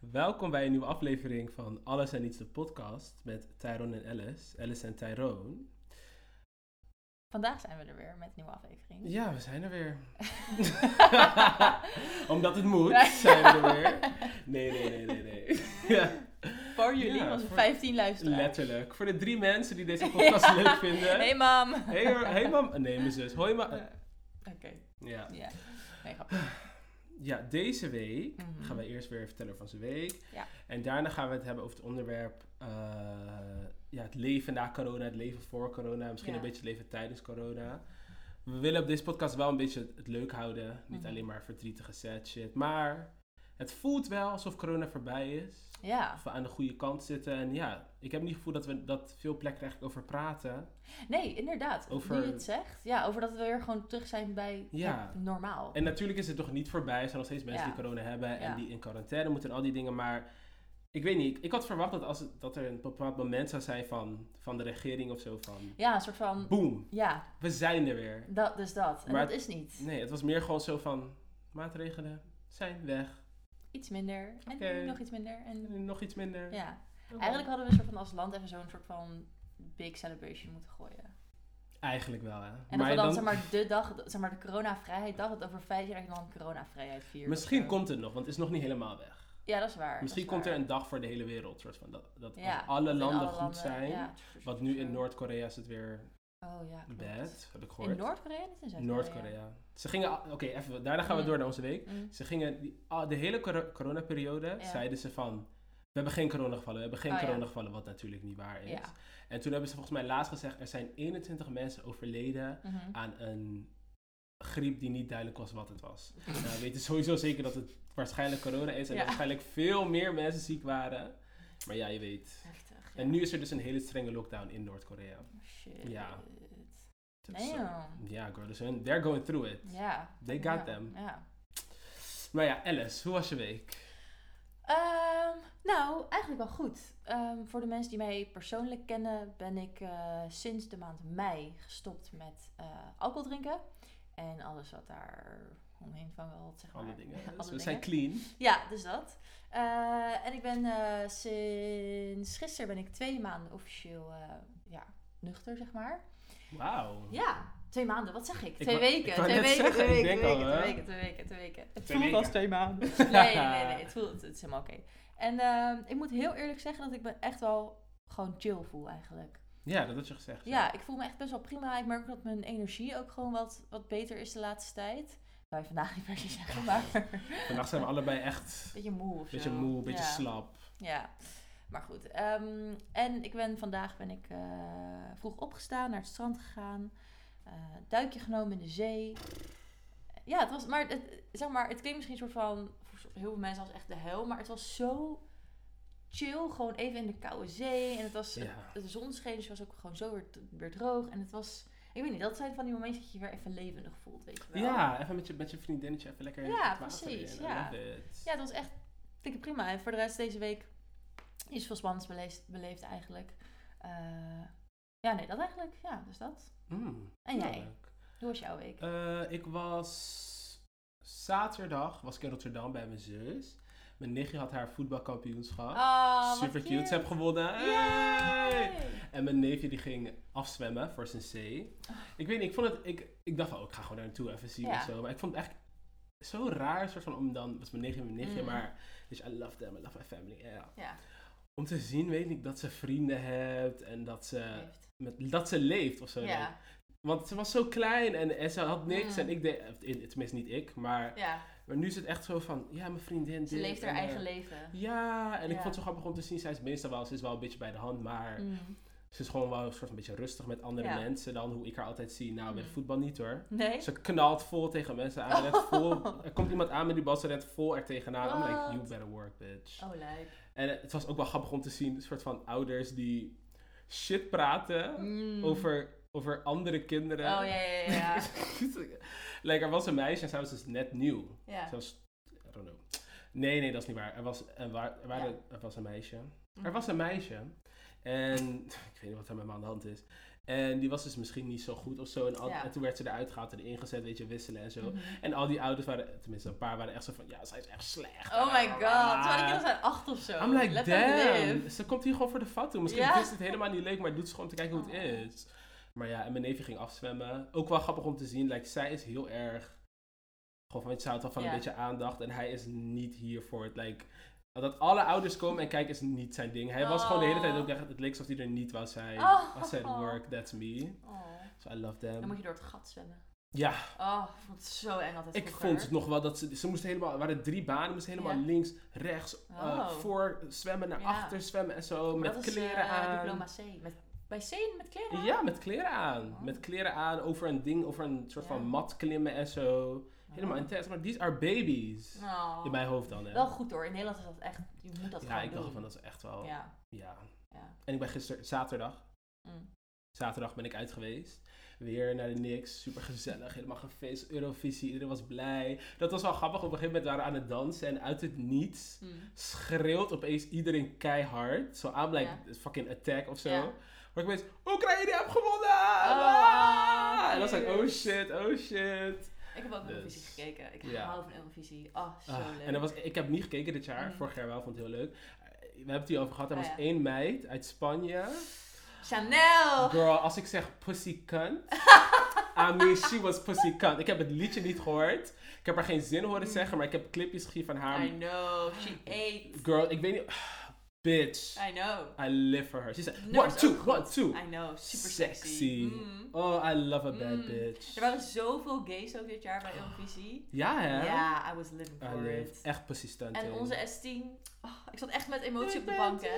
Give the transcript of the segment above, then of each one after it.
Welkom bij een nieuwe aflevering van Alles en Niets de podcast met Tyrone en Alice. Alice en Tyrone. Vandaag zijn we er weer met een nieuwe aflevering. Ja, we zijn er weer. Omdat het moet, zijn we er weer. Nee, nee, nee, nee, nee. Ja, Voor jullie, Ja, onze voor- 15 luisteraars. letterlijk. Voor de drie mensen die deze podcast Ja. leuk vinden. Hey mam. Hey, hey mam. Nee, mijn zus. Hoi ma. Eh, Oké, Ja. ja. Nee, grapje. Ja, deze week Mhm. gaan we eerst weer vertellen over onze week. Ja. En daarna gaan we het hebben over het onderwerp... eh, ja, het leven na corona, het leven voor corona. Misschien Ja. een beetje het leven tijdens corona. We willen op deze podcast wel een beetje het, het leuk houden. Niet Mhm. alleen maar verdrietige sad shit. Maar het voelt wel alsof corona voorbij is. Ja. Of we aan de goede kant zitten. En ja, ik heb niet het gevoel dat we dat veel plekken eigenlijk over praten. Nee, inderdaad. Over- Nu je het zegt. Ja, over dat we weer gewoon terug zijn bij Ja. het normaal. En natuurlijk is het nog niet voorbij. Er zijn nog steeds mensen Ja. die corona hebben en Ja. die in quarantaine moeten en al die dingen. Maar ik weet niet, ik, had verwacht dat, als het, dat er een bepaald moment zou zijn van, van de regering of zo van... Ja, een soort van... Boom, Ja, we zijn er weer. dat, dus dat. En Maar dat is niet. Nee, het was meer gewoon zo van, maatregelen zijn weg. Iets minder. En Oké. nog iets minder. En En nog iets minder. ja. Oké. Eigenlijk hadden we soort van als land even zo'n soort van big celebration moeten gooien. Eigenlijk wel, hè. En dat we dan, zeg maar, de dag, zeg maar, de coronavrijheid dag, dat over vijf jaar dan coronavrijheid vieren. Misschien komt het nog, want het is nog niet helemaal weg. Ja, dat is waar. Misschien is komt er een dag voor de hele wereld. Soort van, dat dat Ja, als alle landen alle goed landen, zijn. ja. Want nu in Noord-Korea is het weer Oh ja, klopt. bad, heb ik In gehoord. Noord-Korea niet in Zuid-Korea? Noord-Korea. Ze gingen, oké, even, daarna gaan we Mm. door naar onze week. Mm. Ze gingen, die, de hele coro- coronaperiode Ja. zeiden ze van, we hebben geen coronagevallen, we hebben geen Oh, ja. coronagevallen, wat natuurlijk niet waar is. Ja. En toen hebben ze volgens mij laatst gezegd, er zijn 21 mensen overleden Mhm. aan een griep die niet duidelijk was wat het was. nou, we weten sowieso zeker dat het waarschijnlijk corona is en dat waarschijnlijk veel meer mensen ziek waren. Maar ja, je weet. Heftig. En nu is er dus een hele strenge lockdown in Noord-Korea. Oh, Shit. Ja. Dus, ja, girl, dus hun, they're going through it. They got them. Ja. Maar ja, Alice, hoe was je week? Ehm, nou, eigenlijk wel goed. Ehm, voor de mensen die mij persoonlijk kennen, ben ik eh, sinds de maand mei gestopt met eh, alcohol drinken. En alles wat daar omheen van wel, zeg maar. Alle dingen. Alle Dus we dingen. zijn clean. Ja, dus dat. Eh, en ik ben sinds gisteren ben ik twee maanden officieel ja, nuchter, zeg maar. Wauw. Ja, twee maanden, wat zeg ik? Twee weken, ik twee weken, zeggen, twee ik weken, denk twee al, weken, twee weken, twee weken, twee weken. Het Twee voelt weken. als twee maanden. Nee, nee, nee, nee, het voelt, het is helemaal oké. En ehm, ik moet heel eerlijk zeggen dat ik me echt wel gewoon chill voel eigenlijk. Ja, dat had je gezegd. Ja, ik voel me echt best wel prima. Ik merk ook dat mijn energie ook gewoon wat, wat beter is de laatste tijd. Je vandaag niet per se zeggen, maar... Vandaag zijn we allebei echt Beetje moe of beetje zo. moe, beetje ja. slap. Ja, maar goed. ehm, en ik ben vandaag ben ik eh, vroeg opgestaan, naar het strand gegaan. eh, duikje genomen in de zee. Ja, het was, maar het, zeg maar, het klinkt misschien een soort van, voor heel veel mensen als echt de hel, maar het was zo chill, gewoon even in de koude zee. En het was, Ja. de zon scheen, dus het was ook gewoon zo weer, weer droog. En het was, ik weet niet, dat zijn van die momentjes dat je je weer even levendig voelt, weet je wel. Ja, even met je, met je vriendinnetje even lekker Ja, het water precies, in. Ja. Ja, het was echt dikke prima. En voor de rest deze week is veel beleefd, beleefd eigenlijk. Eh, ja, nee, dat eigenlijk. Ja, dus dat. Mm, En jij? leuk. Hoe was jouw week? Eh, ik was zaterdag was ik in Rotterdam bij mijn zus. Mijn nichtje had haar voetbalkampioenschap. Oh, Super cute. Ze heeft gewonnen. Yay! En mijn neefje die ging afzwemmen voor zijn C. Ik weet niet, ik vond het, ik, ik dacht van, oh, ik ga gewoon daar naartoe even zien Ja. of zo. Maar ik vond het echt zo raar, soort van, om dan, was mijn neefje mijn nichtje, Mm. maar, dus I love them, I love my family. Ja, Om te zien, weet ik, dat ze vrienden hebt en dat ze, heeft. met, dat ze leeft of zo. Ja, Want ze was zo klein en, en ze had niks Mm. en ik deed, tenminste niet ik, maar, ja. maar nu is het echt zo van, ja, mijn vriendin Ze leeft haar en, eh, eigen leven. Ja, en ik vond het zo grappig om te zien, zij is meestal wel, ze is wel een beetje bij de hand, maar... Mm. Ze is gewoon wel een soort van beetje rustig met andere Ja. mensen dan hoe ik haar altijd zie. Nou, bij Mm. voetbal niet hoor. Nee? Ze knalt vol tegen mensen aan. Vol, er komt iemand aan met die bal, ze rent vol er tegenaan. I'm like, you better work, bitch. Oh, lijp. En het was ook wel grappig om te zien, een soort van ouders die shit praten Mm. over, over andere kinderen. Oh, ja, ja, ja. like, er was een meisje en zij was dus net nieuw. ja. Ze was, I don't know. Nee, nee, dat is niet waar. Er was, er wa- er waren, er was een meisje. Er was een meisje. En ik weet niet wat er met me aan de hand is. En die was dus misschien niet zo goed of zo. En, al- Ja. en toen werd ze eruit gehaald en ingezet, weet je, wisselen en zo. Mhm. En al die ouders waren, tenminste een paar waren echt zo van, ja, zij is echt slecht. Oh my god. Terwijl die kinderen zijn acht of zo. I'm like, Let damn. Ze komt hier gewoon voor de foto. Misschien Ja. is het helemaal niet leuk, maar doet ze gewoon om te kijken hoe het Oh. is. Maar ja, en mijn neefje ging afzwemmen. Ook wel grappig om te zien. Like, zij is heel erg... Gewoon van, ze houdt wel van een beetje aandacht. En hij is niet hier voor het, like... Dat alle ouders komen en kijken is niet zijn ding. Hij was gewoon de hele tijd ook echt... Het leek alsof hij er niet wou zijn. Oh. I said work, that's me. Oh. So I love them. Dan moet je door het gat zwemmen. Ja, Oh, ik vond het zo eng altijd ik vroeger. vond het nog wel dat ze... Ze moesten helemaal... Waren drie banen. moesten helemaal links, rechts, eh, Oh. voor zwemmen, naar achter zwemmen en zo. Maar met dat is, kleren eh, aan. diploma C. Met, bij C met kleren aan? Ja, met kleren aan. Oh. Met kleren aan, over een ding, over een soort van mat klimmen en zo. Helemaal intens. Maar these are babies. Oh. In mijn hoofd dan, hè. Wel goed hoor. In Nederland is dat echt... Je moet dat ja, ik dacht doen. van, dat is echt wel... Ja. Ja. Ja. En ik ben gisteren, zaterdag, Mm. zaterdag ben ik uit geweest. Weer naar de Nix, super gezellig, helemaal gefeest, Eurovisie, iedereen was blij. Dat was wel grappig, op een gegeven moment waren we aan het dansen en uit het niets Mm. schreeuwt opeens iedereen keihard. Zo like Ja. fucking attack of zo. Ja. Maar ik weet, Oekraïne heeft gewonnen! Oh, Ah! en dan was ik, oh shit, oh shit. Ik heb ook Dus, Eurovisie gekeken. Ik ja. hou van Eurovisie. Oh, zo Ah, leuk. en dat was, ik heb niet gekeken dit jaar, Mhm. vorig jaar wel, vond het heel leuk. Eh, We hebben het hier over gehad, er Oh, was ja. één meid uit Spanje. Chanel! Girl, als ik zeg pussy cunt, I mean she was pussy cunt. Ik heb het liedje niet gehoord. Ik heb haar geen zin horen Mm. zeggen, maar ik heb clipjes gezien van haar. I know. She ate. Girl, ik weet niet... Bitch. I know. I live for her. She said, one, two, one, two. I know. Super Sexy. sexy. Mm. Oh, I love a bad Mm. bitch. Er waren zoveel gays ook dit jaar bij Eurovisie. Ja, hè? Ja, I was living I for live. it. Echt pussy stunt. En onze S10. Oh, ik zat echt met emotie op de bank, hè.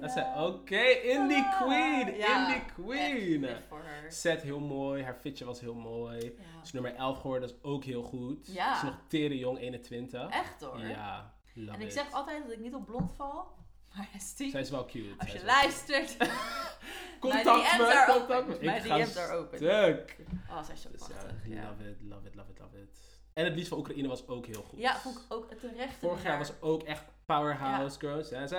Dat zei, oké, Indie Queen, Ja, Indie Queen. Echt. Set heel mooi, haar fitje was heel mooi. Ja. Is nummer 11 geworden, dat is ook heel goed. Ja. Is nog tere jong, 21. Echt hoor. Ja, love En ik it. zeg altijd dat ik niet op blond val. Maar S10, Zij is wel cute. als je luistert, Contact me, contact open. me. Mijn DM's are open. stuk. oh, zij is zo Dus prachtig. Ja, love it, love it, love it, love it. En het lied van Oekraïne was ook heel goed. ja vond ik ook terecht. Vorig jaar was ook echt powerhouse girls. Ja. dat,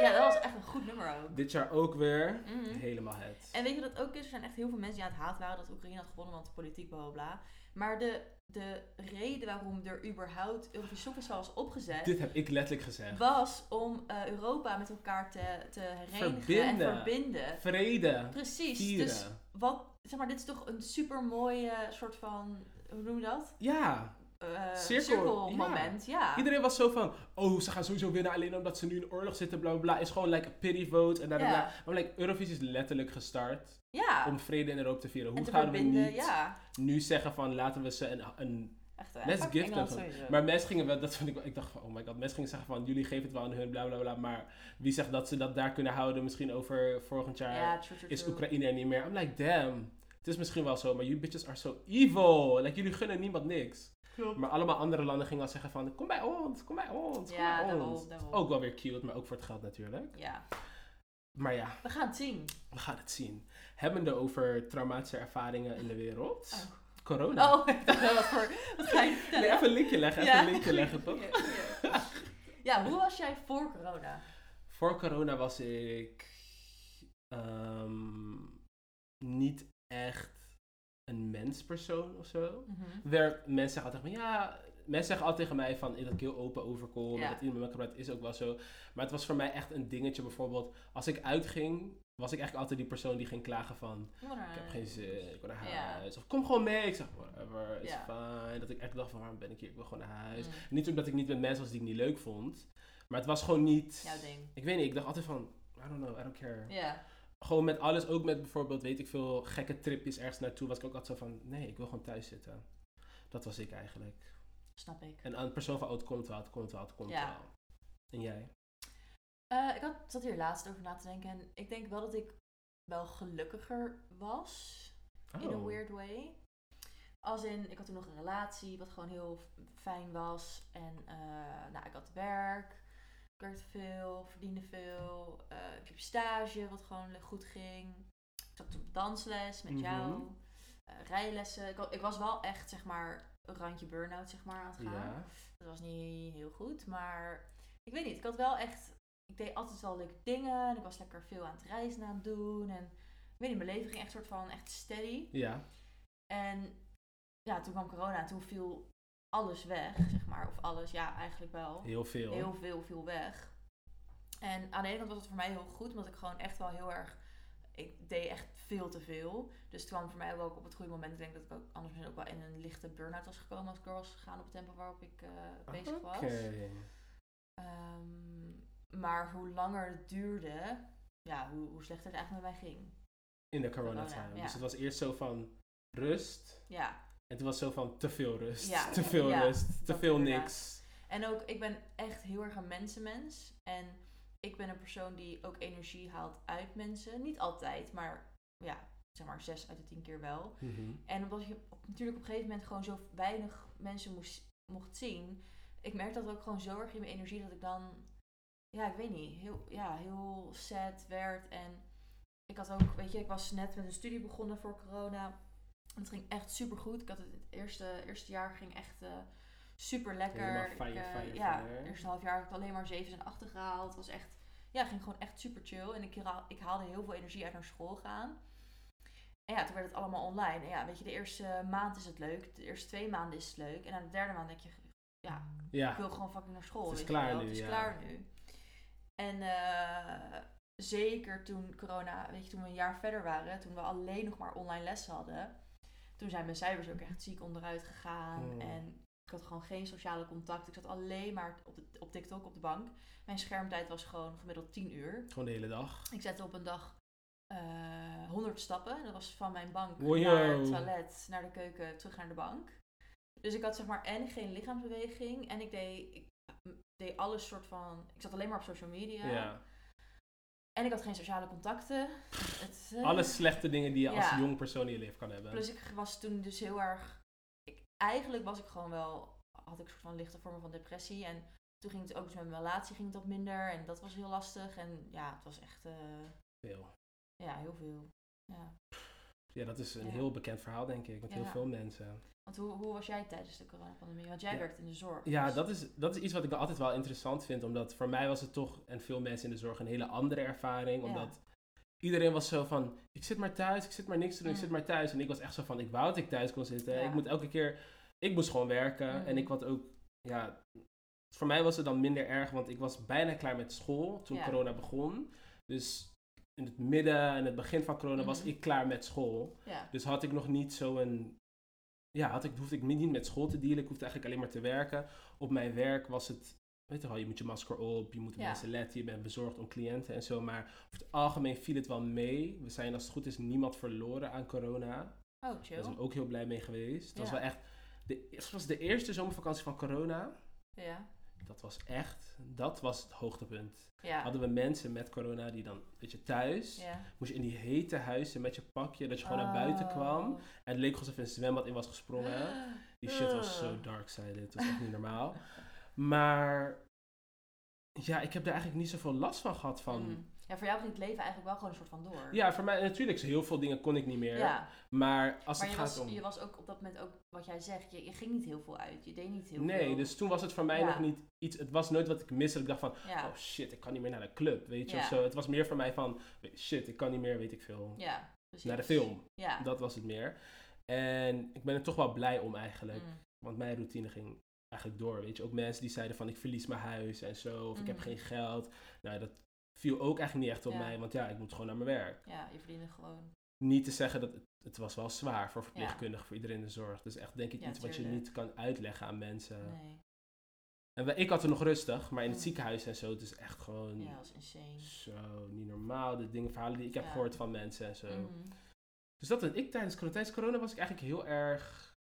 ja, dat was echt een goed nummer ook. Dit jaar ook weer. Mhm. Helemaal het. En weet je wat het ook is? Er zijn echt heel veel mensen die aan het haat waren dat Oekraïne had gewonnen, want politiek bla bla bla. Maar de, de reden waarom er überhaupt Eurovisie Songfestival was opgezet, Dit heb ik letterlijk gezegd. was om eh, Europa met elkaar te, te herenigen Verbinden. en verbinden. Vrede. Precies. Vieren. Dus wat, zeg maar, dit is toch een super mooie soort van, hoe noem je dat? Ja. Eh Cirkel, cirkelmoment, ja. Iedereen was zo van, oh, ze gaan sowieso winnen alleen omdat ze nu in oorlog zitten, bla bla bla. Is gewoon like pity vote en bla bla Ja. Maar like, Eurovisie is letterlijk gestart Ja. om vrede in Europa te vieren. en Hoe te gaan we niet ja. nu zeggen van, laten we ze een, een Echt, Let's give them. Maar mensen gingen wel, dat vond ik wel, ik dacht van, oh my god, mensen gingen zeggen van, jullie geven het wel aan hun, bla bla bla, maar wie zegt dat ze dat daar kunnen houden, misschien over volgend jaar ja, true, true, is true. Oekraïne er niet meer. I'm like, damn, het is misschien wel zo, maar you bitches are so evil. Like, jullie gunnen niemand niks. Klopt. Maar allemaal andere landen gingen wel zeggen van, kom bij ons, kom bij ons, kom Ja, bij ons. daarom, daarom. Ook wel weer cute, maar ook voor het geld natuurlijk. Ja, Maar ja, we gaan het zien. we gaan het zien. Hebbende over traumatische ervaringen in de wereld. Oh. Corona. Oh, wat voor. Wat ga je vertellen? Nee, even een linkje leggen, even Ja, een linkje leggen, toch? Ja, ja. Ja, hoe was jij voor corona? Voor corona was ik ehm, niet echt een menspersoon of zo. Mhm. Waar mensen zeggen altijd van ja, mensen zeggen altijd tegen mij van dat ik heel open overkom Ja. dat iemand met me praat is ook wel zo. Maar het was voor mij echt een dingetje bijvoorbeeld als ik uitging. Was ik eigenlijk altijd die persoon die ging klagen van... Ik heb geen zin, ik wil naar Ja. huis. Of kom gewoon mee. Ik zeg, whatever, is Ja. fine. Dat ik echt dacht van, waarom ben ik hier? Ik wil gewoon naar huis. Mm. Niet omdat ik niet met mensen was die ik niet leuk vond. Maar het was gewoon niet... Jouw ding. Ik weet niet, ik dacht altijd van, I don't know, I don't care. Ja. Gewoon met alles, ook met bijvoorbeeld, weet ik veel, gekke tripjes ergens naartoe, was ik ook altijd zo van, nee, ik wil gewoon thuis zitten. Dat was ik eigenlijk. Snap ik. En aan de persoon van, oh, het komt wel, het komt wel, het komt Ja. wel. En jij? Eh, ik had, zat hier laatst over na te denken en ik denk wel dat ik wel gelukkiger was. In Oh. a weird way. Als in, ik had toen nog een relatie wat gewoon heel fijn was. En eh, nou, ik had werk. Ik werkte veel, verdiende veel. eh, ik heb stage wat gewoon goed ging. Ik zat op dansles met Mhm. jou. eh, rijlessen. Ik, ik was wel echt, zeg maar, een randje burn-out zeg maar, aan het gaan. Ja. Dat was niet heel goed, maar ik weet niet. Ik had wel echt ik deed altijd wel leuke dingen. En ik was lekker veel aan het reizen aan het doen. En ik weet niet, mijn leven ging echt soort van echt steady. Ja. En ja, toen kwam corona. Toen viel alles weg, zeg maar. Of alles, ja, eigenlijk wel. Heel veel. Heel veel viel weg. En aan de ene kant was het voor mij heel goed, omdat ik gewoon echt wel heel erg... Ik deed echt veel te veel. Dus het kwam voor mij ook op het goede moment. Ik denk dat ik ook anders misschien ook wel in een lichte burn-out was gekomen als ik door was gegaan op het tempo waarop ik eh, bezig was. Oké. Ehm, maar hoe langer het duurde, ja, hoe, hoe slechter het eigenlijk met mij ging. In de Corona, coronatijd. ja. Dus het was eerst zo van rust. Ja, En toen was het zo van te veel rust. Ja, te veel ja, rust. Te veel inderdaad. niks. En ook, ik ben echt heel erg een mensenmens. En ik ben een persoon die ook energie haalt uit mensen. Niet altijd, maar ja, zeg maar zes uit de tien keer wel. Mhm. En omdat je op- natuurlijk op een gegeven moment gewoon zo weinig mensen moest, mocht zien. Ik merk dat ook gewoon zo erg in mijn energie dat ik dan, ja, ik weet niet, heel, ja, heel sad werd. En ik had ook, weet je, ik was net met een studie begonnen voor corona. Het ging echt super goed. Ik had het, het eerste, eerste jaar ging echt eh, super lekker. Helemaal fire, ik, fire, ja, fire. het eerste half jaar heb ik alleen maar 7 en 8 gehaald. Het was echt, ja, ging gewoon echt super chill. En ik, ik haalde heel veel energie uit naar school gaan. En ja, toen werd het allemaal online. En ja, weet je, de eerste maand is het leuk. De eerste twee maanden is het leuk. En aan de derde maand denk je, ja, ik wil gewoon fucking naar school. Het is klaar nu, Het is ja. klaar nu. En eh, zeker toen corona, weet je, toen we een jaar verder waren, toen we alleen nog maar online lessen hadden, toen zijn mijn cijfers ook echt ziek onderuit gegaan. Mm. En ik had gewoon geen sociale contact. Ik zat alleen maar op, de, op TikTok op de bank. Mijn schermtijd was gewoon gemiddeld 10 uur. Gewoon de hele dag. Ik zette op een dag eh 100 stappen. Dat was van mijn bank Wow. naar het toilet, naar de keuken, terug naar de bank. Dus ik had zeg maar en geen lichaamsbeweging en ik deed, ik deed alles soort van... Ik zat alleen maar op social media. Ja. En ik had geen sociale contacten. Het, eh, Alle slechte dingen die je als jong persoon in je leven kan hebben. Plus ik was toen dus heel erg... Ik, eigenlijk was ik gewoon wel... Had ik een soort van lichte vormen van depressie. En toen ging het ook dus met mijn relatie ging wat minder. En dat was heel lastig. En ja, het was echt... eh, Veel. ja, heel veel. Ja. Ja, dat is een Ja. heel bekend verhaal, denk ik, met heel veel mensen. Want hoe, hoe was jij tijdens de coronapandemie? Want jij Ja. werkt in de zorg. Ja, dus- dat is, dat is iets wat ik altijd wel interessant vind. Omdat voor mij was het toch, en veel mensen in de zorg, een hele andere ervaring. Omdat iedereen was zo van, ik zit maar thuis, ik zit maar niks te doen, ik zit maar thuis. En ik was echt zo van, ik wou dat ik thuis kon zitten. Ik moet elke keer, ik moest gewoon werken. Mm. En ik had ook, ja, voor mij was het dan minder erg, want ik was bijna klaar met school toen corona begon. Dus in het midden en het begin van corona was Mhm. ik klaar met school. Ja. Dus had ik nog niet zo'n. Ja, had ik, hoefde ik niet met school te dealen. Ik hoefde eigenlijk alleen maar te werken. Op mijn werk was het. Weet je wel, je moet je masker op, je moet op Ja. mensen letten, je bent bezorgd om cliënten en zo. Maar over het algemeen viel het wel mee. We zijn als het goed is niemand verloren aan corona. Oh, Daar chill. zijn we ook heel blij mee geweest. Het was wel echt. De, het was de eerste zomervakantie van corona. Ja. Dat was echt. Dat was het hoogtepunt. Ja. Hadden we mensen met corona die dan, weet je, thuis. ja. Moest je in die hete huizen met je pakje, dat je gewoon naar buiten kwam. Oh. En het leek alsof er een zwembad in was gesprongen. Die shit was zo Ugh. dark-sided. Het was echt niet normaal. Maar ja, ik heb daar eigenlijk niet zoveel last van gehad. Van, Mm. Ja, voor jou ging het leven eigenlijk wel gewoon een soort van door. Ja, voor mij natuurlijk, heel veel dingen kon ik niet meer. Ja, Maar als maar het je gaat was, om... je was ook op dat moment ook, wat jij zegt, je, je ging niet heel veel uit. Je deed niet heel Nee, veel. dus toen was het voor mij Ja. nog niet iets... Het was nooit wat ik miste. dat Ik dacht van, Ja, oh shit, ik kan niet meer naar de club, weet je, of zo. Het was meer voor mij van, shit, ik kan niet meer, weet ik veel, ja precies. naar de film. Ja. Dat was het meer. En ik ben er toch wel blij om eigenlijk. Mm. Want mijn routine ging eigenlijk door, weet je. Ook mensen die zeiden van ik verlies mijn huis en zo. Of ik heb Mhm. geen geld. Nou, dat viel ook eigenlijk niet echt op Ja. mij. Want ja, ik moet gewoon naar mijn werk. Ja, je verdiende gewoon. Niet te zeggen dat het, het was wel zwaar voor verpleegkundigen, voor iedereen in de zorg. Dus echt denk ik Ja, iets wat je niet kan uitleggen aan mensen. Nee. En ik had het nog rustig, maar in het Mm. ziekenhuis en zo, het is echt gewoon Ja, dat is insane. zo niet normaal. De dingen, verhalen die ik heb Ja. gehoord van mensen en zo. Mhm. Dus dat en ik tijdens corona, tijdens corona was ik eigenlijk heel erg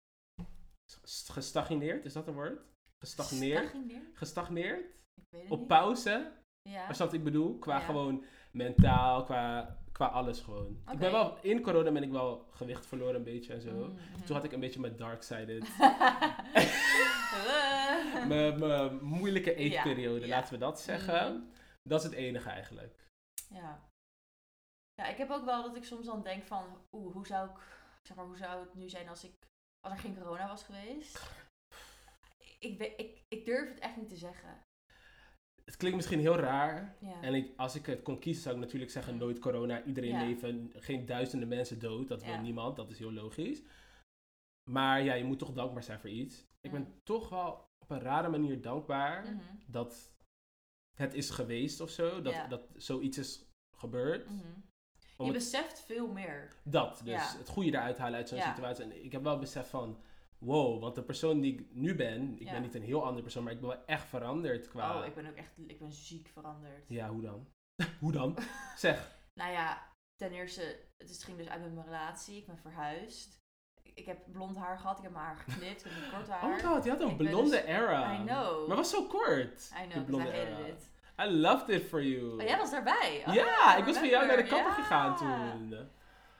st- gestagneerd. Is dat een woord? Gestagneerd? Stagneerd? Gestagneerd? Ik weet het Op niet. pauze? Ja. Maar snap wat ik bedoel? Qua Ja. gewoon mentaal, qua, qua alles gewoon. Ik ben wel, in corona ben ik wel gewicht verloren een beetje en zo. Mhm. Toen had ik een beetje mijn dark-sided, Eh. mijn, mijn moeilijke eetperiode, ja. laten we dat zeggen. Mhm. Dat is het enige eigenlijk. Ja. Ja, ik heb ook wel dat ik soms dan denk van, oeh, hoe zou ik, zeg maar, hoe zou het nu zijn als ik, als er geen corona was geweest? Ik, ik, ik durf het echt niet te zeggen. Het klinkt misschien heel raar. Ja. En ik, als ik het kon kiezen, zou ik natuurlijk zeggen: nooit corona, iedereen Ja. leven, geen duizenden mensen dood. Dat wil niemand, dat is heel logisch. Maar ja, je moet toch dankbaar zijn voor iets. Ik ben toch wel op een rare manier dankbaar Mhm. dat het is geweest of zo. Dat, dat zoiets is gebeurd. Mhm. Je het- beseft veel meer. dat, dus het goede eruit halen uit zo'n situatie. En ik heb wel besef van, wow, want de persoon die ik nu ben, ik Ja. ben niet een heel andere persoon, maar ik ben wel echt veranderd qua... Oh, ik ben ook echt, ik ben ziek veranderd. Ja, hoe dan? hoe dan? zeg. Nou ja, ten eerste, het is- ging dus uit met mijn relatie. Ik ben verhuisd. Ik, ik heb blond haar gehad, ik heb mijn haar geknipt, ik heb nu kort haar. Oh my god, je had een Ik blonde dus- era. I know. Maar was zo kort. I know, blonde because I hated era. it. I loved it for you. Oh, jij was daarbij? Oh, ja, ik was van jou naar de kapper Ja. gegaan toen.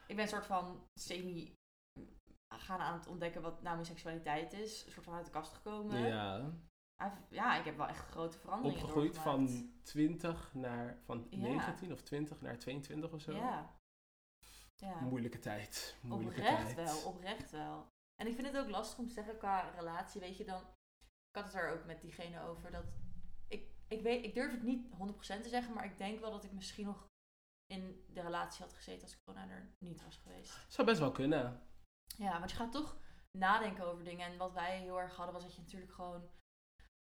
Ik ben een soort van semi gaan aan het ontdekken wat nou mijn seksualiteit is. Een soort van uit de kast gekomen. Ja. Ja, ik heb wel echt grote veranderingen Opgegroeid doorgemaakt. van 20 naar, van Ja. 19 of 20 naar 22 of zo. Ja. ja. Moeilijke tijd. Moeilijke Oprecht tijd. wel, oprecht wel. En ik vind het ook lastig om te zeggen qua relatie, weet je dan. Ik had het er ook met diegene over dat ik, ik weet, ik durf het niet 100% te zeggen, maar ik denk wel dat ik misschien nog in de relatie had gezeten als corona er niet was geweest. Zou best wel kunnen. Ja, want je gaat toch nadenken over dingen. En wat wij heel erg hadden was dat je natuurlijk gewoon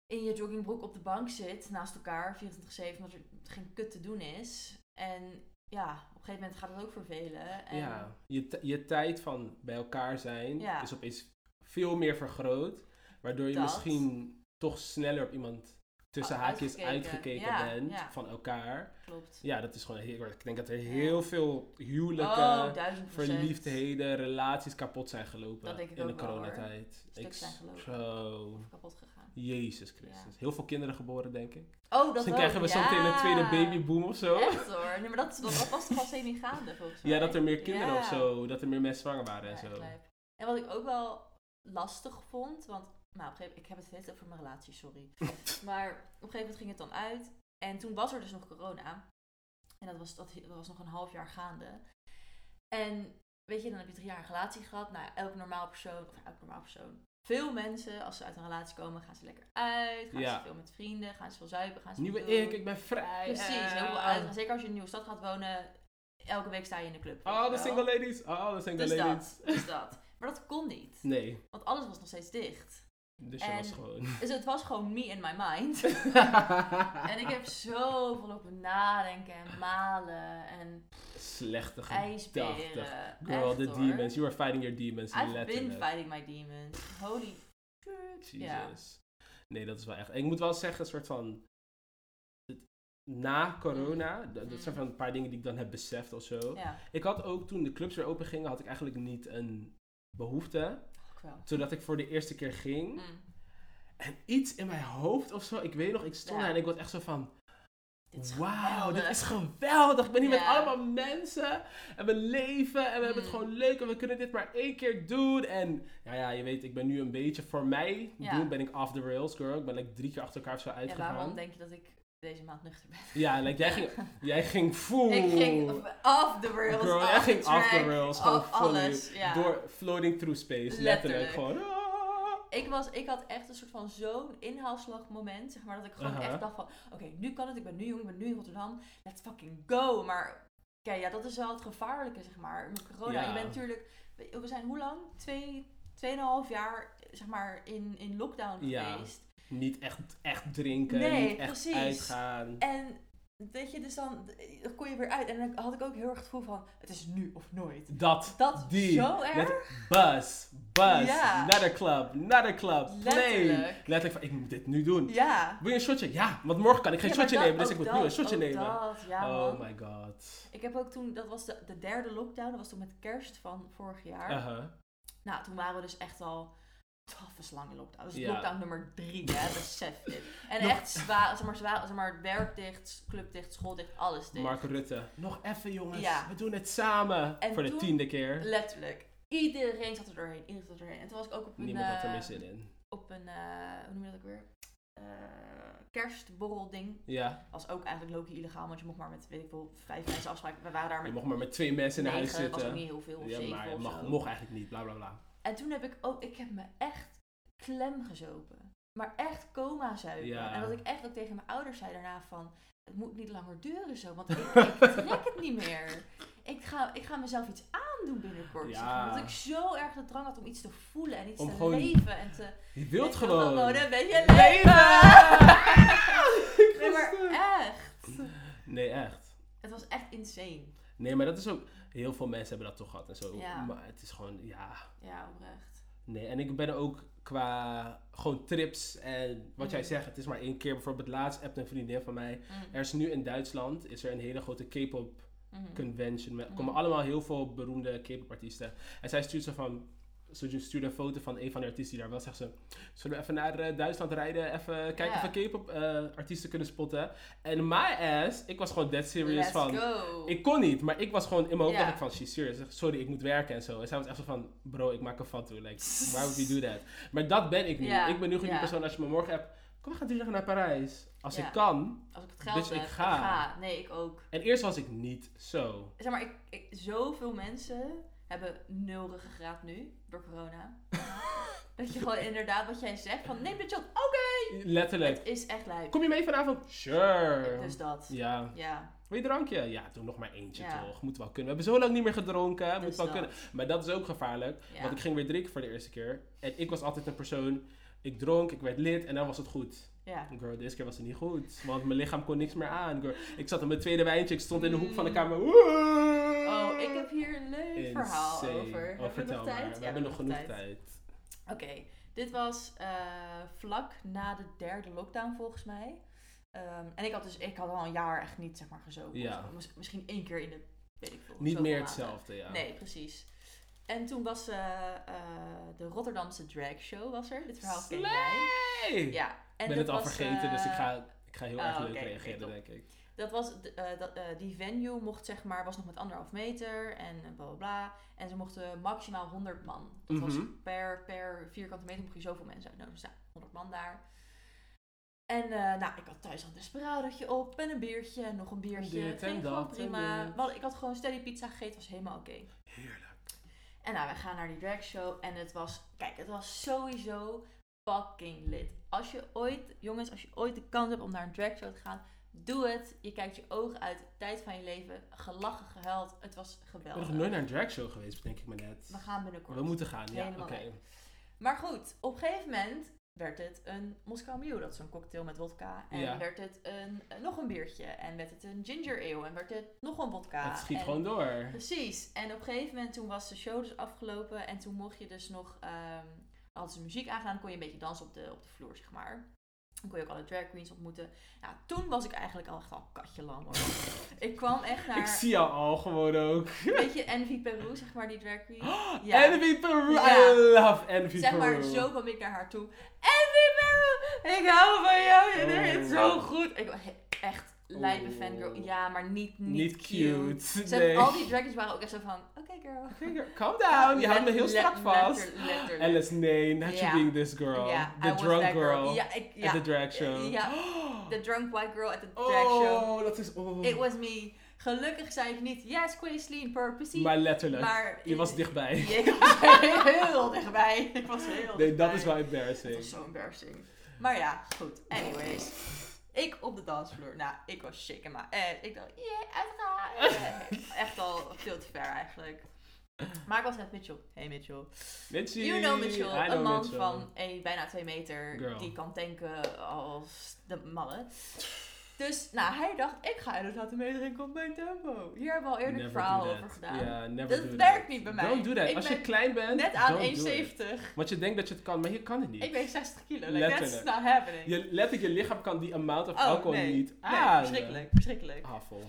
in je joggingbroek op de bank zit naast elkaar, 24-7, omdat er geen kut te doen is. En ja, op een gegeven moment gaat het ook vervelen. En Ja, je, je tijd van bij elkaar zijn Ja. is opeens veel meer vergroot. Waardoor je Dat. misschien toch sneller op iemand tussen haakjes uitgekeken. uitgekeken Ja, bent ja. van elkaar. Klopt. Ja, dat is gewoon heel Ik denk dat er Ja. heel veel huwelijken, Oh, verliefdheden, relaties kapot zijn gelopen in de wel, coronatijd. Stuk Ik- zijn gelopen. Zo. Kapot gegaan. Jezus Christus. Heel veel kinderen geboren, denk ik. Oh, dat Misschien krijgen we zo meteen een tweede babyboom of zo. Echt hoor. Nee, maar dat, dat, dat was toch al semi-gaande volgens mij. Ja, dat er meer kinderen of zo, dat er meer mensen zwanger waren Ja, en zo. En wat ik ook wel lastig vond, want nou, op een gegeven moment, ik heb het steeds over mijn relatie, sorry. maar op een gegeven moment ging het dan uit. En toen was er dus nog corona. En dat was, dat, dat was nog een half jaar gaande. En weet je, dan heb je drie jaar een relatie gehad. Nou, elk normaal persoon, of elk normaal persoon. Veel mensen, als ze uit een relatie komen, gaan ze lekker uit. Gaan Ja. ze veel met vrienden, gaan ze veel zuipen, gaan ze Nieuwe ik, ik ben vrij. Precies, heel veel uit. Zeker als je in een nieuwe stad gaat wonen, elke week sta je in de club. Oh, de single ladies. Oh, de single Dus ladies. dat, dus dat. Maar dat kon niet. Nee, Want alles was nog steeds dicht. Dus je En- was gewoon... Dus het was gewoon me in my mind. en ik heb zoveel lopen nadenken en malen en Slechte gedachten. Girl, the hoor. demons. You are fighting your demons, I've been letterlijk. fighting my demons. Holy shit. Jesus. Nee, dat is wel echt... Ik moet wel zeggen, een soort van... Na corona, dat, dat zijn Mm. van een paar dingen die ik dan heb beseft of zo. Ik had ook, toen de clubs weer open gingen, had ik eigenlijk niet een behoefte. Wel. Zodat ik voor de eerste keer ging. Mm. En iets in mijn hoofd of zo, ik weet nog, ik stond Ja. daar en ik was echt zo van... Wauw, dit is geweldig. Ik ben hier met allemaal mensen. En we leven en we hebben het Mm. gewoon leuk. En we kunnen dit maar één keer doen. En ja, ja, je weet, ik ben nu een beetje voor mij Ja. doen. Ben ik off the rails, girl. Ik ben like drie keer achter elkaar zo uitgegaan. waarom denk je dat ik deze maand nuchter ben? Ja, like, jij ging, jij ging full. Ik ging off the rails, Girl, off jij ging off the track, rails. Gewoon alles. Ja. Door floating through space. Letterlijk. Letterlijk. Gewoon. ah. Ik, was, ik had echt een soort van zo'n inhaalslagmoment, zeg maar, dat ik gewoon Aha. echt dacht van, oké, nu kan het, ik ben nu jong, ik ben nu in Rotterdam, let's fucking go. Maar, kijk, ja, dat is wel het gevaarlijke, zeg maar, met corona. Ja. Je bent natuurlijk, we we zijn hoe lang? Twee, tweeënhalf jaar, zeg maar, in, in lockdown Ja. geweest. Niet echt, echt drinken. Nee, niet echt precies. uitgaan. En, weet je, dus dan, dan kon je weer uit. En dan had ik ook heel erg het gevoel van, het is nu of nooit. Dat, Dat die. zo erg. Buzz, Ja. not a club, not a club, play. Letterlijk. Letterlijk van, ik moet dit nu doen. Ja. Wil je een shotje? Ja, want morgen kan ik geen Ja, shotje dat- nemen, dus ik moet dat, nu een shotje nemen. Dat, ja, oh man. my god. Ik heb ook toen, dat was de, de derde lockdown, dat was toen met kerst van vorig jaar. Uh-huh. Nou, toen waren we dus echt al tafels lang in lockdown. Dus Ja. lockdown nummer drie, hè, besef dit. En Nog- echt zwaar, zeg maar, zwaar, zeg maar, werk dicht, club dicht, school dicht, alles dicht. Mark Rutte, nog even jongens, Ja. we doen het samen. En Voor de tiende keer. Letterlijk. Iedereen zat er doorheen, iedereen zat er doorheen. En toen was ik ook op een, Niemand had er eh, meer zin in. op een, eh, hoe noem je dat ook weer? Eh kerstborrelding. Ja, Was ook eigenlijk low illegaal, want je mocht maar met, weet ik veel, vijf mensen afspraken. We waren daar je met mocht maar met twee mensen in negen, huis zitten. was ook niet heel veel, of ja, zeven maar je of mag, zo. mocht eigenlijk niet, bla bla bla. En toen heb ik ook, ik heb me echt klem gezopen. maar echt coma zuipen. Ja. En dat ik echt ook tegen mijn ouders zei daarna van, het moet niet langer duren zo, want ik, ik trek het niet meer. Ik ga, ik ga mezelf iets aandoen binnenkort. zeg maar. Ja. Dat ik zo erg de drang had om iets te voelen en iets Om te gewoon- leven. En te, Je wilt wil gewoon. een beetje Leven! leven. nee, maar echt. Nee, echt. Het was echt insane. Nee, maar dat is ook... Heel veel mensen hebben dat toch gehad en zo. Ja. Maar het is gewoon, ja... Ja, oprecht. Nee, en ik ben ook qua gewoon trips en wat jij Mhm. zegt, het is maar één keer. Bijvoorbeeld laatst appte een vriendin van mij. Mm. Er is nu in Duitsland is er een hele grote K-pop Mhm. convention. Met, Mhm. komen allemaal heel veel beroemde K-pop artiesten. En zij stuurt zo van. Ze stuurde een foto van een van de artiesten die daar was. Zegt ze: Zullen we even naar eh, Duitsland rijden? Even kijken of we K-pop eh, artiesten kunnen spotten. En my ass, ik was gewoon dead serious Let's van. go. Ik kon niet, maar ik was gewoon in mijn hoofd dacht ik van, she's serious. Sorry, ik moet werken en zo. En zij was echt zo van, bro, ik maak een foto. Like, why would we do that? Maar dat ben ik nu. Ik ben nu gewoon die persoon als je me morgen hebt, kom we gaan drie dagen naar Parijs. Als ik kan. Als ik het geld Dus heb, ik ga. ga. Nee, ik ook. En eerst was ik niet zo. Zeg maar, ik, ik, zoveel mensen hebben nul ruggengraat nu, door corona. dat je gewoon inderdaad, wat jij zegt, van neem de shot, oké. Letterlijk. Het is echt lijp. Kom je mee vanavond? Sure. Dus dat. Ja. Ja, Wil je drankje? Ja, doe nog maar eentje Ja. toch. Moet wel kunnen. We hebben zo lang niet meer gedronken. Moet dus wel dat. kunnen. Maar dat is ook gevaarlijk. Ja. Want ik ging weer drinken voor de eerste keer. En ik was altijd een persoon. Ik dronk, ik werd lid en dan was het goed. Ja. Girl, deze keer was het niet goed. Want mijn lichaam kon niks meer aan. Girl. Ik zat op mijn tweede wijntje. Ik stond in de hoek van de Mm. kamer. Oh, ik heb hier een leuk verhaal over. Oh, hebben we nog tijd? We Ja, hebben nog genoeg tijd. Oké, dit was eh, vlak na de derde lockdown volgens mij. Ehm, en ik had dus, ik had al een jaar echt niet zeg maar gezopen. Ja. zo. Misschien één keer in de, weet ik veel. Niet meer hetzelfde, ja. Nee, precies. En toen was eh, eh, de Rotterdamse drag show was er. Dit verhaal ken jij. Ja. En ik ben het al was, vergeten, dus ik eh, ga, ik ga heel oh, erg leuk reageren, denk ik. Dat was, eh, dat, eh, die venue mocht zeg maar, was nog met anderhalf meter en bla bla bla. En ze mochten maximaal 100 man. Dat was Mhm. per, per vierkante meter mocht je zoveel mensen uitnodigen. Dus nou, 100 man daar. En nou, ik had thuis al een desperadootje op en een biertje en nog een biertje. dit en Ging gewoon dat en prima. Want ik had gewoon steady pizza gegeten, was helemaal oké. Heerlijk. En nou, we gaan naar die dragshow en het was, kijk, het was sowieso fucking lit. Als je ooit, jongens, als je ooit de kans hebt om naar een dragshow te gaan, doe het. Je kijkt je ogen uit, tijd van je leven, gelachen, gehuild. Het was Ik ben geweldig. nog nooit naar een dragshow geweest, bedenk ik me net. We gaan binnenkort. We moeten gaan, ja, oké. Maar goed, op een gegeven moment werd het een Moscow Mule. Dat is een cocktail met wodka. En Ja. werd het een, eh, nog een biertje. En werd het een ginger ale. En werd het nog een wodka. Het schiet en, gewoon door. Precies. En op een gegeven moment toen was de show dus afgelopen. En toen mocht je dus nog... ehm hadden ze muziek aangedaan, kon je een beetje dansen op de, op de vloer, zeg maar. Dan kon je ook alle drag queens ontmoeten. Nou, toen was ik eigenlijk al echt al katje lam hoor. ik kwam echt naar... Ik zie jou al gewoon ook. Weet je, Envy Peru, zeg maar, die drag queen. Envy Peru, Ja. I love Envy Zeg Peru. maar, zo kwam ik naar haar toe. Envy Peru, ik hou van jou, je Oh. deed het zo goed. Ik echt lijpe Oh. fangirl. Ja, maar niet, niet, Niet cute. Ze nee. hebben- al die drag queens waren ook echt zo van, girl. Oké, girl, Calm down, je houdt me heel strak vast. letter-. Alice, nee, not you being this girl. The was drunk that girl. At the drag show. The drunk white girl at the drag show. Oh, dat is... Oh. It was me. Gelukkig zei ik niet, yes, Quaisleen, purposey. Maar letterlijk, Maar je was dichtbij. Ik was heel dichtbij. Ik was heel Nee, dichtbij. dat is wel embarrassing. was zo embarrassing. Maar ja, goed. Anyways. Ik op de dansvloer. Nou, ik was shaken maar. Eh, ik dacht, yeah, uitgaan. Echt al veel te ver eigenlijk. Maar ik was met Mitchell. Hey Mitchell. You know Mitchell. Know een man Mitchell. van bijna twee meter. Girl. Die kan tanken als de mannen. Dus, nou, hij dacht, ik ga dus laten meedrinken op mijn tempo. Hier hebben we al eerder een verhaal over gedaan. Never Dat do werkt that. niet bij mij. Don't do that. Ik Als je klein bent, Net aan don't do it. 1,70. Want je denkt dat je het kan, maar je kan het niet. Ik weeg 60 kilo. Like, that's not happening. Je, letterlijk, je lichaam kan die amount of Oh, alcohol nee. niet Nee, aan. verschrikkelijk, verschrikkelijk. Afval.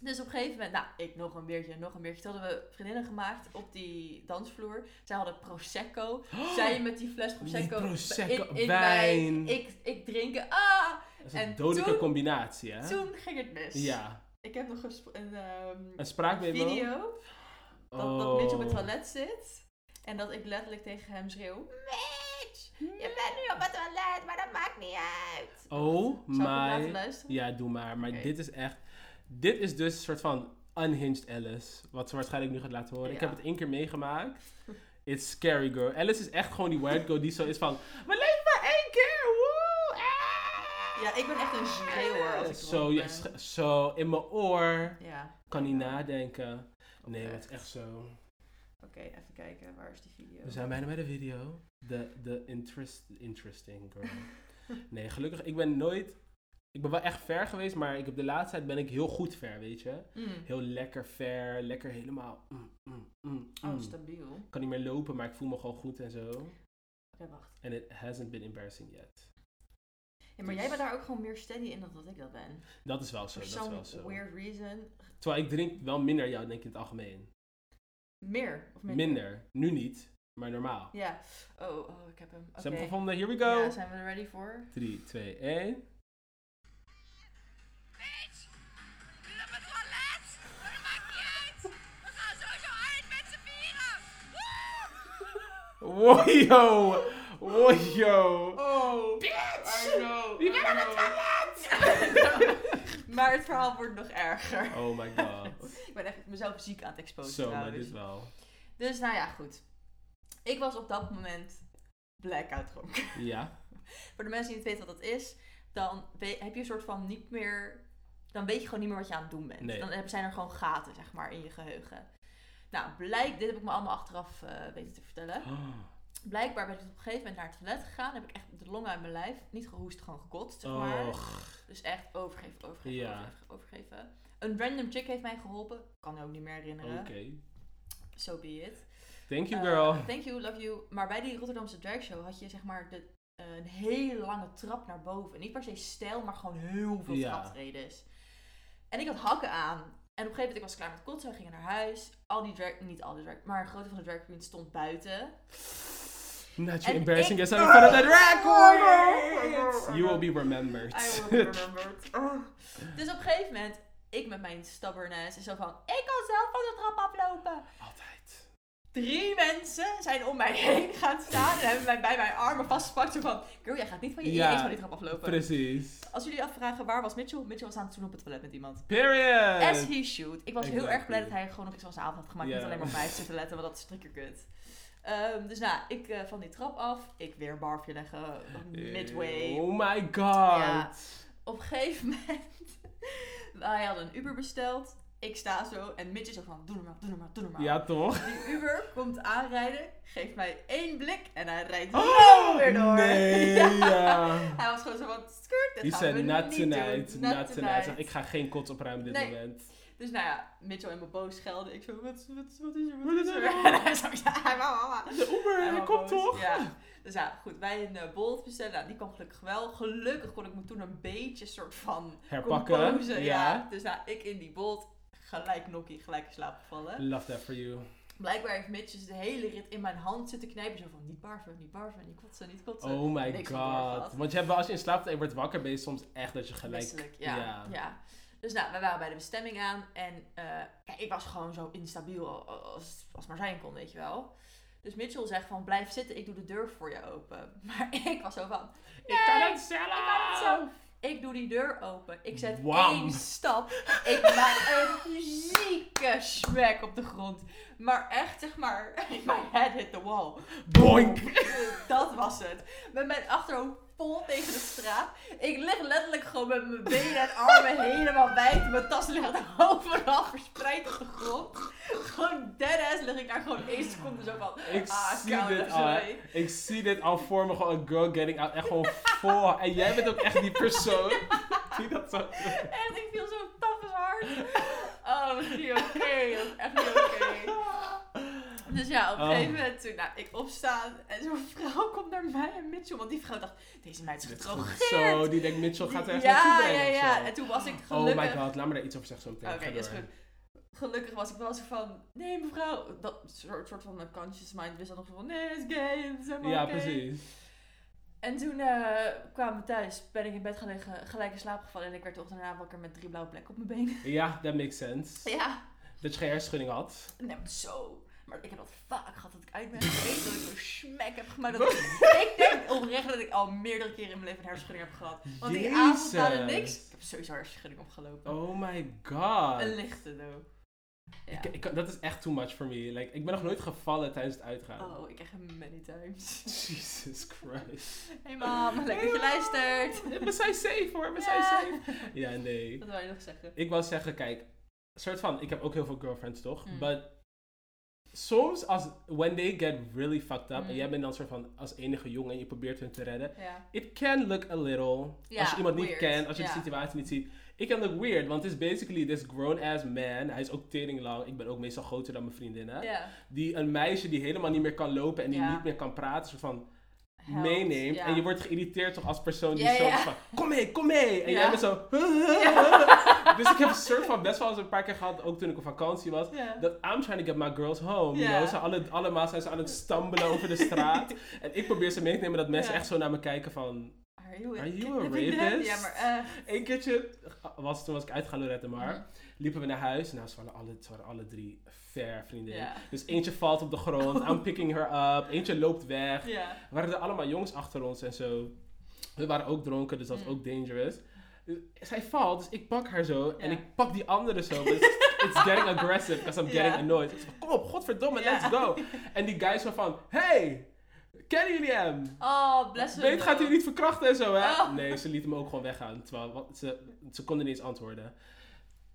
Dus op een gegeven moment, nou, ik nog een biertje, nog een biertje. Toen hadden we vriendinnen gemaakt op die dansvloer. Zij hadden Prosecco. Zij met die fles Prosecco, Die Prosecco, in, in wijn. mij. Ik, ik drinken, ah! Dat is een En dodelijke toen- combinatie, hè? Toen ging het mis. Ja. Ik heb nog een ehm, Een spraakmemo. video dat, oh. dat Mitch op het toilet zit. En dat ik letterlijk tegen hem schreeuw, Mitch, je bent nu op het toilet, maar dat maakt niet uit. Oh Zal my. luisteren? Ja, doe maar. Maar dit is echt... Dit is dus een soort van unhinged Alice. Wat ze waarschijnlijk nu gaat laten horen. Ik heb het één keer meegemaakt. It's scary, girl. Alice is echt gewoon die white girl die zo is van... We leven maar één keer! Ja, ik ben echt een schreeuwer als ik Zo, ja, zo, in mijn oor. Ja. Kan niet nadenken. Nee, het is echt zo. Oké, even kijken. Waar is die video? We zijn bijna bij de video. De, de interest, interesting girl. Nee, gelukkig, ik ben nooit... Ik ben wel echt ver geweest, maar ik heb de laatste tijd ben ik heel goed ver, weet je. Mm. Heel lekker ver, lekker helemaal... mm, mm, Oh, stabiel. Oké, Ik kan niet meer lopen, maar ik voel me gewoon goed en zo. wacht. And it hasn't been embarrassing yet. Ja, maar jij bent daar ook gewoon meer steady in dan dat ik dat ben. Dat is wel zo, For dat is wel zo. weird reason. Terwijl ik drink wel minder jou, denk ik, in het algemeen. Meer of minder? Minder. Nu niet, maar normaal. Ja. Oh, oh, ik heb hem. Oké. Ze hebben gevonden, here we go. Ja, zijn we er ready voor? 3, 2, 1. Wojo! Wojo! Oh, Bitch! I know. Wie I wil op het know. maar het verhaal wordt nog erger. Oh my god. Ik ben echt mezelf ziek aan het exposen Zo, maar trouwens. dit wel. Dus nou ja, goed. Ik was op dat moment blackout dronken. Ja? Voor de mensen die niet weten wat dat is, dan heb je een soort van niet meer... Dan weet je gewoon niet meer wat je aan het doen bent. Nee. Dan zijn er gewoon gaten, zeg maar, in je geheugen. Nou, blijk, dit heb ik me allemaal achteraf eh, weten te vertellen. Blijkbaar ben ik op een gegeven moment naar het toilet gegaan. Heb ik echt de longen uit mijn lijf. Niet gehoest, gewoon gekotst, zeg maar. Dus echt overgeven, overgeven, Ja. overgeven, overgeven. Een random chick heeft mij geholpen. Kan me ook niet meer herinneren. Oké. So be it. Thank you, Eh, girl. thank you, love you. Maar bij die Rotterdamse dragshow had je zeg maar de, eh, een hele lange trap naar boven. Niet per se stijl, maar gewoon heel veel Ja. traptredes. En ik had hakken aan. En op een gegeven moment ik was klaar met kotsen, we gingen naar huis. Al die drag, niet al die drag, maar een grote van de drag queens stond buiten. Not en you embarrassing yourself in front of the drag queens. You will be remembered. I will be remembered. Dus op een gegeven moment, ik met mijn stubbornness, is zo van, ik kan zelf van de trap aflopen. Altijd. Drie mensen zijn om mij heen gaan staan en hebben mij bij mijn armen vastgepakt. Zo van, girl, jij gaat niet van je Ja, van die trap aflopen. Precies. Als jullie afvragen, waar was Mitchell? Mitchell was aan het doen op het toilet met iemand. Period. As he shoot. Ik was heel erg blij dat hij gewoon nog iets van zijn avond had gemaakt. Niet alleen maar op mij zitten letten, want dat is triggerkut. Ehm dus nou, ik eh, van die trap af. Ik weer een barfje leggen. Midway. Oh my god. Ja. Op een gegeven moment, wij hadden een Uber besteld. Ik sta zo en Mitch is zo van, doe normaal, doe normaal, doe normaal. Ja, toch? Die Uber komt aanrijden, geeft mij één blik en hij rijdt Oh, weer door. Nee, ja. Hij was gewoon zo van, skirt, dit Die gaan zei, we not niet tonight, doen. not Not tonight. Hij zegt, tonight. Ik ga geen kots opruimen dit Nee. moment. Dus nou ja, Mitchell en me boos schelden. Ik zo, wat, wat, wat is er, Wat is er? En hij zo, ja, mama. De Uber, hij komt toch? Ja. Dus ja, goed, wij een uh, Bolt bestellen. Nou, die kwam gelukkig wel. Gelukkig kon ik me toen een beetje soort van Herpakken. composen, ja. Ja. Dus nou, ik in die Bolt, gelijk nokkie, gelijk in slaap gevallen. Love that for you. Blijkbaar heeft Mitch dus de hele rit in mijn hand zitten knijpen. Zo van, niet barven, niet barven, niet kotsen, niet kotsen. Oh my niks god. Want je hebt wel, als je in slaap en je wordt wakker, ben je soms echt dat je gelijk... Misselijk, ja, ja. Dus nou, we waren bij de bestemming aan. En kijk, ik was gewoon zo instabiel als, als maar zijn kon, weet je wel. Dus Mitchell zegt van, blijf zitten, ik doe de deur voor je open. Maar ik was zo van, Ik kan het zelf! ik kan het zelf. Ik doe die deur open. Ik zet Wam. één stap. Ik maak een zieke smack op de grond. Maar echt, zeg maar, my head hit the wall. Boink! Dat was het. Met mijn achterhoofd vol tegen de straat. Ik lig letterlijk gewoon met mijn benen en armen helemaal wijd. Mijn tas ligt overal verspreid op de grond. Gewoon deadass lig ik daar gewoon één seconde zo van. Ik ah, zie dit al. Ik zie dit al voor me, gewoon een girl getting out. Echt gewoon vol. En jij bent ook echt die persoon die dat zo... Echt, ik viel zo taf als hard. Oh, dat is niet oké. Dat is echt niet oké. Dus ja, op een Oh. gegeven moment toen nou, ik opsta en zo'n vrouw komt naar mij en Mitchell. Want die vrouw dacht, deze meid is gedrogeerd. Zo, die denkt Mitchell gaat er echt ja, naartoe ja, ja. En toen was ik Oh gelukkig... my god, laat me daar iets over zeggen zo meteen. Oké, is door. goed. Gelukkig was ik wel zo van, nee mevrouw, dat soort, soort van conscious mind wist dan nog van, nee, het is gay, het is helemaal Ja, precies. En toen eh, kwamen we thuis, ben ik in bed gaan liggen, gelijk in slaap gevallen en ik werd de ochtend daarna wakker met drie blauwe plekken op mijn benen. Ja, that makes sense. Ja, Dat je geen hersenschudding had. nee, maar zo. Maar ik heb dat vaak gehad dat ik uit ben geweest, dat ik zo'n smack heb gemaakt. Dat ik, denk oprecht dat ik al meerdere keren in mijn leven een hersenschudding heb gehad. Want die avond na de Jezus. niks, ik heb sowieso een hersenschudding opgelopen. Oh my god. Een lichte, though. Ja. Ik, ik, dat is echt too much for me. Like, ik ben nog nooit gevallen tijdens het uitgaan. Oh, ik krijg hem many times. Jesus Christ. Hey mam, leuk dat je luistert. We zijn safe hoor, we zijn safe. Ja, nee. Wat wil je nog zeggen? Ik wou zeggen, kijk, soort van, ik heb ook heel veel girlfriends toch? Mm. But soms, als, when they get really fucked up, Mm. en jij bent dan soort van als enige jongen en je probeert hun te redden, it can look a little, als je iemand niet kent, als je de situatie niet ziet, it can look weird, want het is basically this grown-ass man, hij is ook tering lang, ik ben ook meestal groter dan mijn vriendinnen, die een meisje die helemaal niet meer kan lopen en die niet meer kan praten, soort van Meeneemt. ja. En je wordt geïrriteerd toch als persoon die Ja, zo ja. van, kom mee, kom mee. En jij bent zo, dus ik heb een soort van best wel eens een paar keer gehad, ook toen ik op vakantie was, dat I'm trying to get my girls home. You know? Ze alle, allemaal zijn ze aan het stambelen over de straat. En ik probeer ze mee te nemen dat mensen echt zo naar me kijken van... Are you a, Are you a rapist? Ja, maar eh Eén keertje, was, toen was ik uit gaan Lorette Mar, Mhm. Liepen we naar huis. Nou, ze waren alle, ze waren alle drie fair vriendinnen. Ja. Dus eentje valt op de grond, I'm picking her up. Eentje loopt weg. Er waren er allemaal jongens achter ons en zo. We waren ook dronken, dus dat was Mm. ook dangerous. Dus zij valt, dus ik pak haar zo en ik pak die andere zo. But it's, getting aggressive, because I'm getting annoyed. Kom op, godverdomme, let's go. En die guy zo van, hey, kennen jullie hem? Oh, bless him. Weet, gaat hij niet verkrachten en zo, hè? Oh. Nee, ze liet hem ook gewoon weggaan. Terwijl wat- ze, ze konden niet eens antwoorden.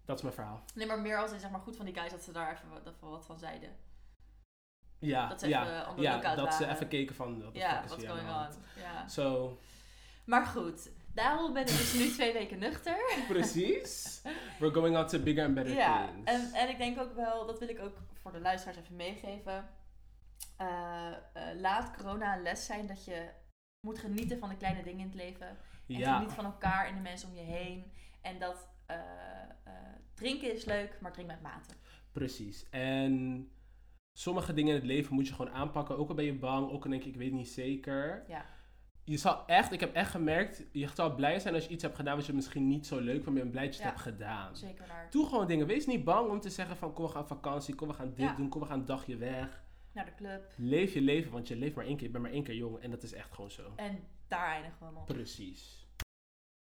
Dat is mijn verhaal. Nee, maar meer als in, zeg maar goed van die guys dat ze daar even, wat- even wat van zeiden. Ja, Dat ze even ja, ja dat ze even keken van, wat Ja, de going on. Ja. Zo, Maar goed, daarom ben ik dus nu twee weken nuchter. precies. We're going on to bigger and better Ja, things. en, en ik denk ook wel, dat wil ik ook voor de luisteraars even meegeven. Eh, eh, laat corona een les zijn dat je moet genieten van de kleine dingen in het leven. En ja. geniet van elkaar en de mensen om je heen. En dat eh, eh, drinken is leuk, maar drink met mate. Precies. En sommige dingen in het leven moet je gewoon aanpakken. Ook al ben je bang, ook al denk je, ik weet niet zeker. Ja. Je zal echt, ik heb echt gemerkt, je zal blij zijn als je iets hebt gedaan wat je misschien niet zo leuk vond, maar je bent blij dat je het Ja. hebt gedaan. Zeker waar. Doe gewoon dingen. Wees niet bang om te zeggen van, kom we gaan vakantie, kom we gaan dit Ja. doen, kom we gaan een dagje weg. Naar de club. Leef je leven, want je leeft maar één keer, je bent maar één keer jong en dat is echt gewoon zo. En daar eindigen we op. Precies.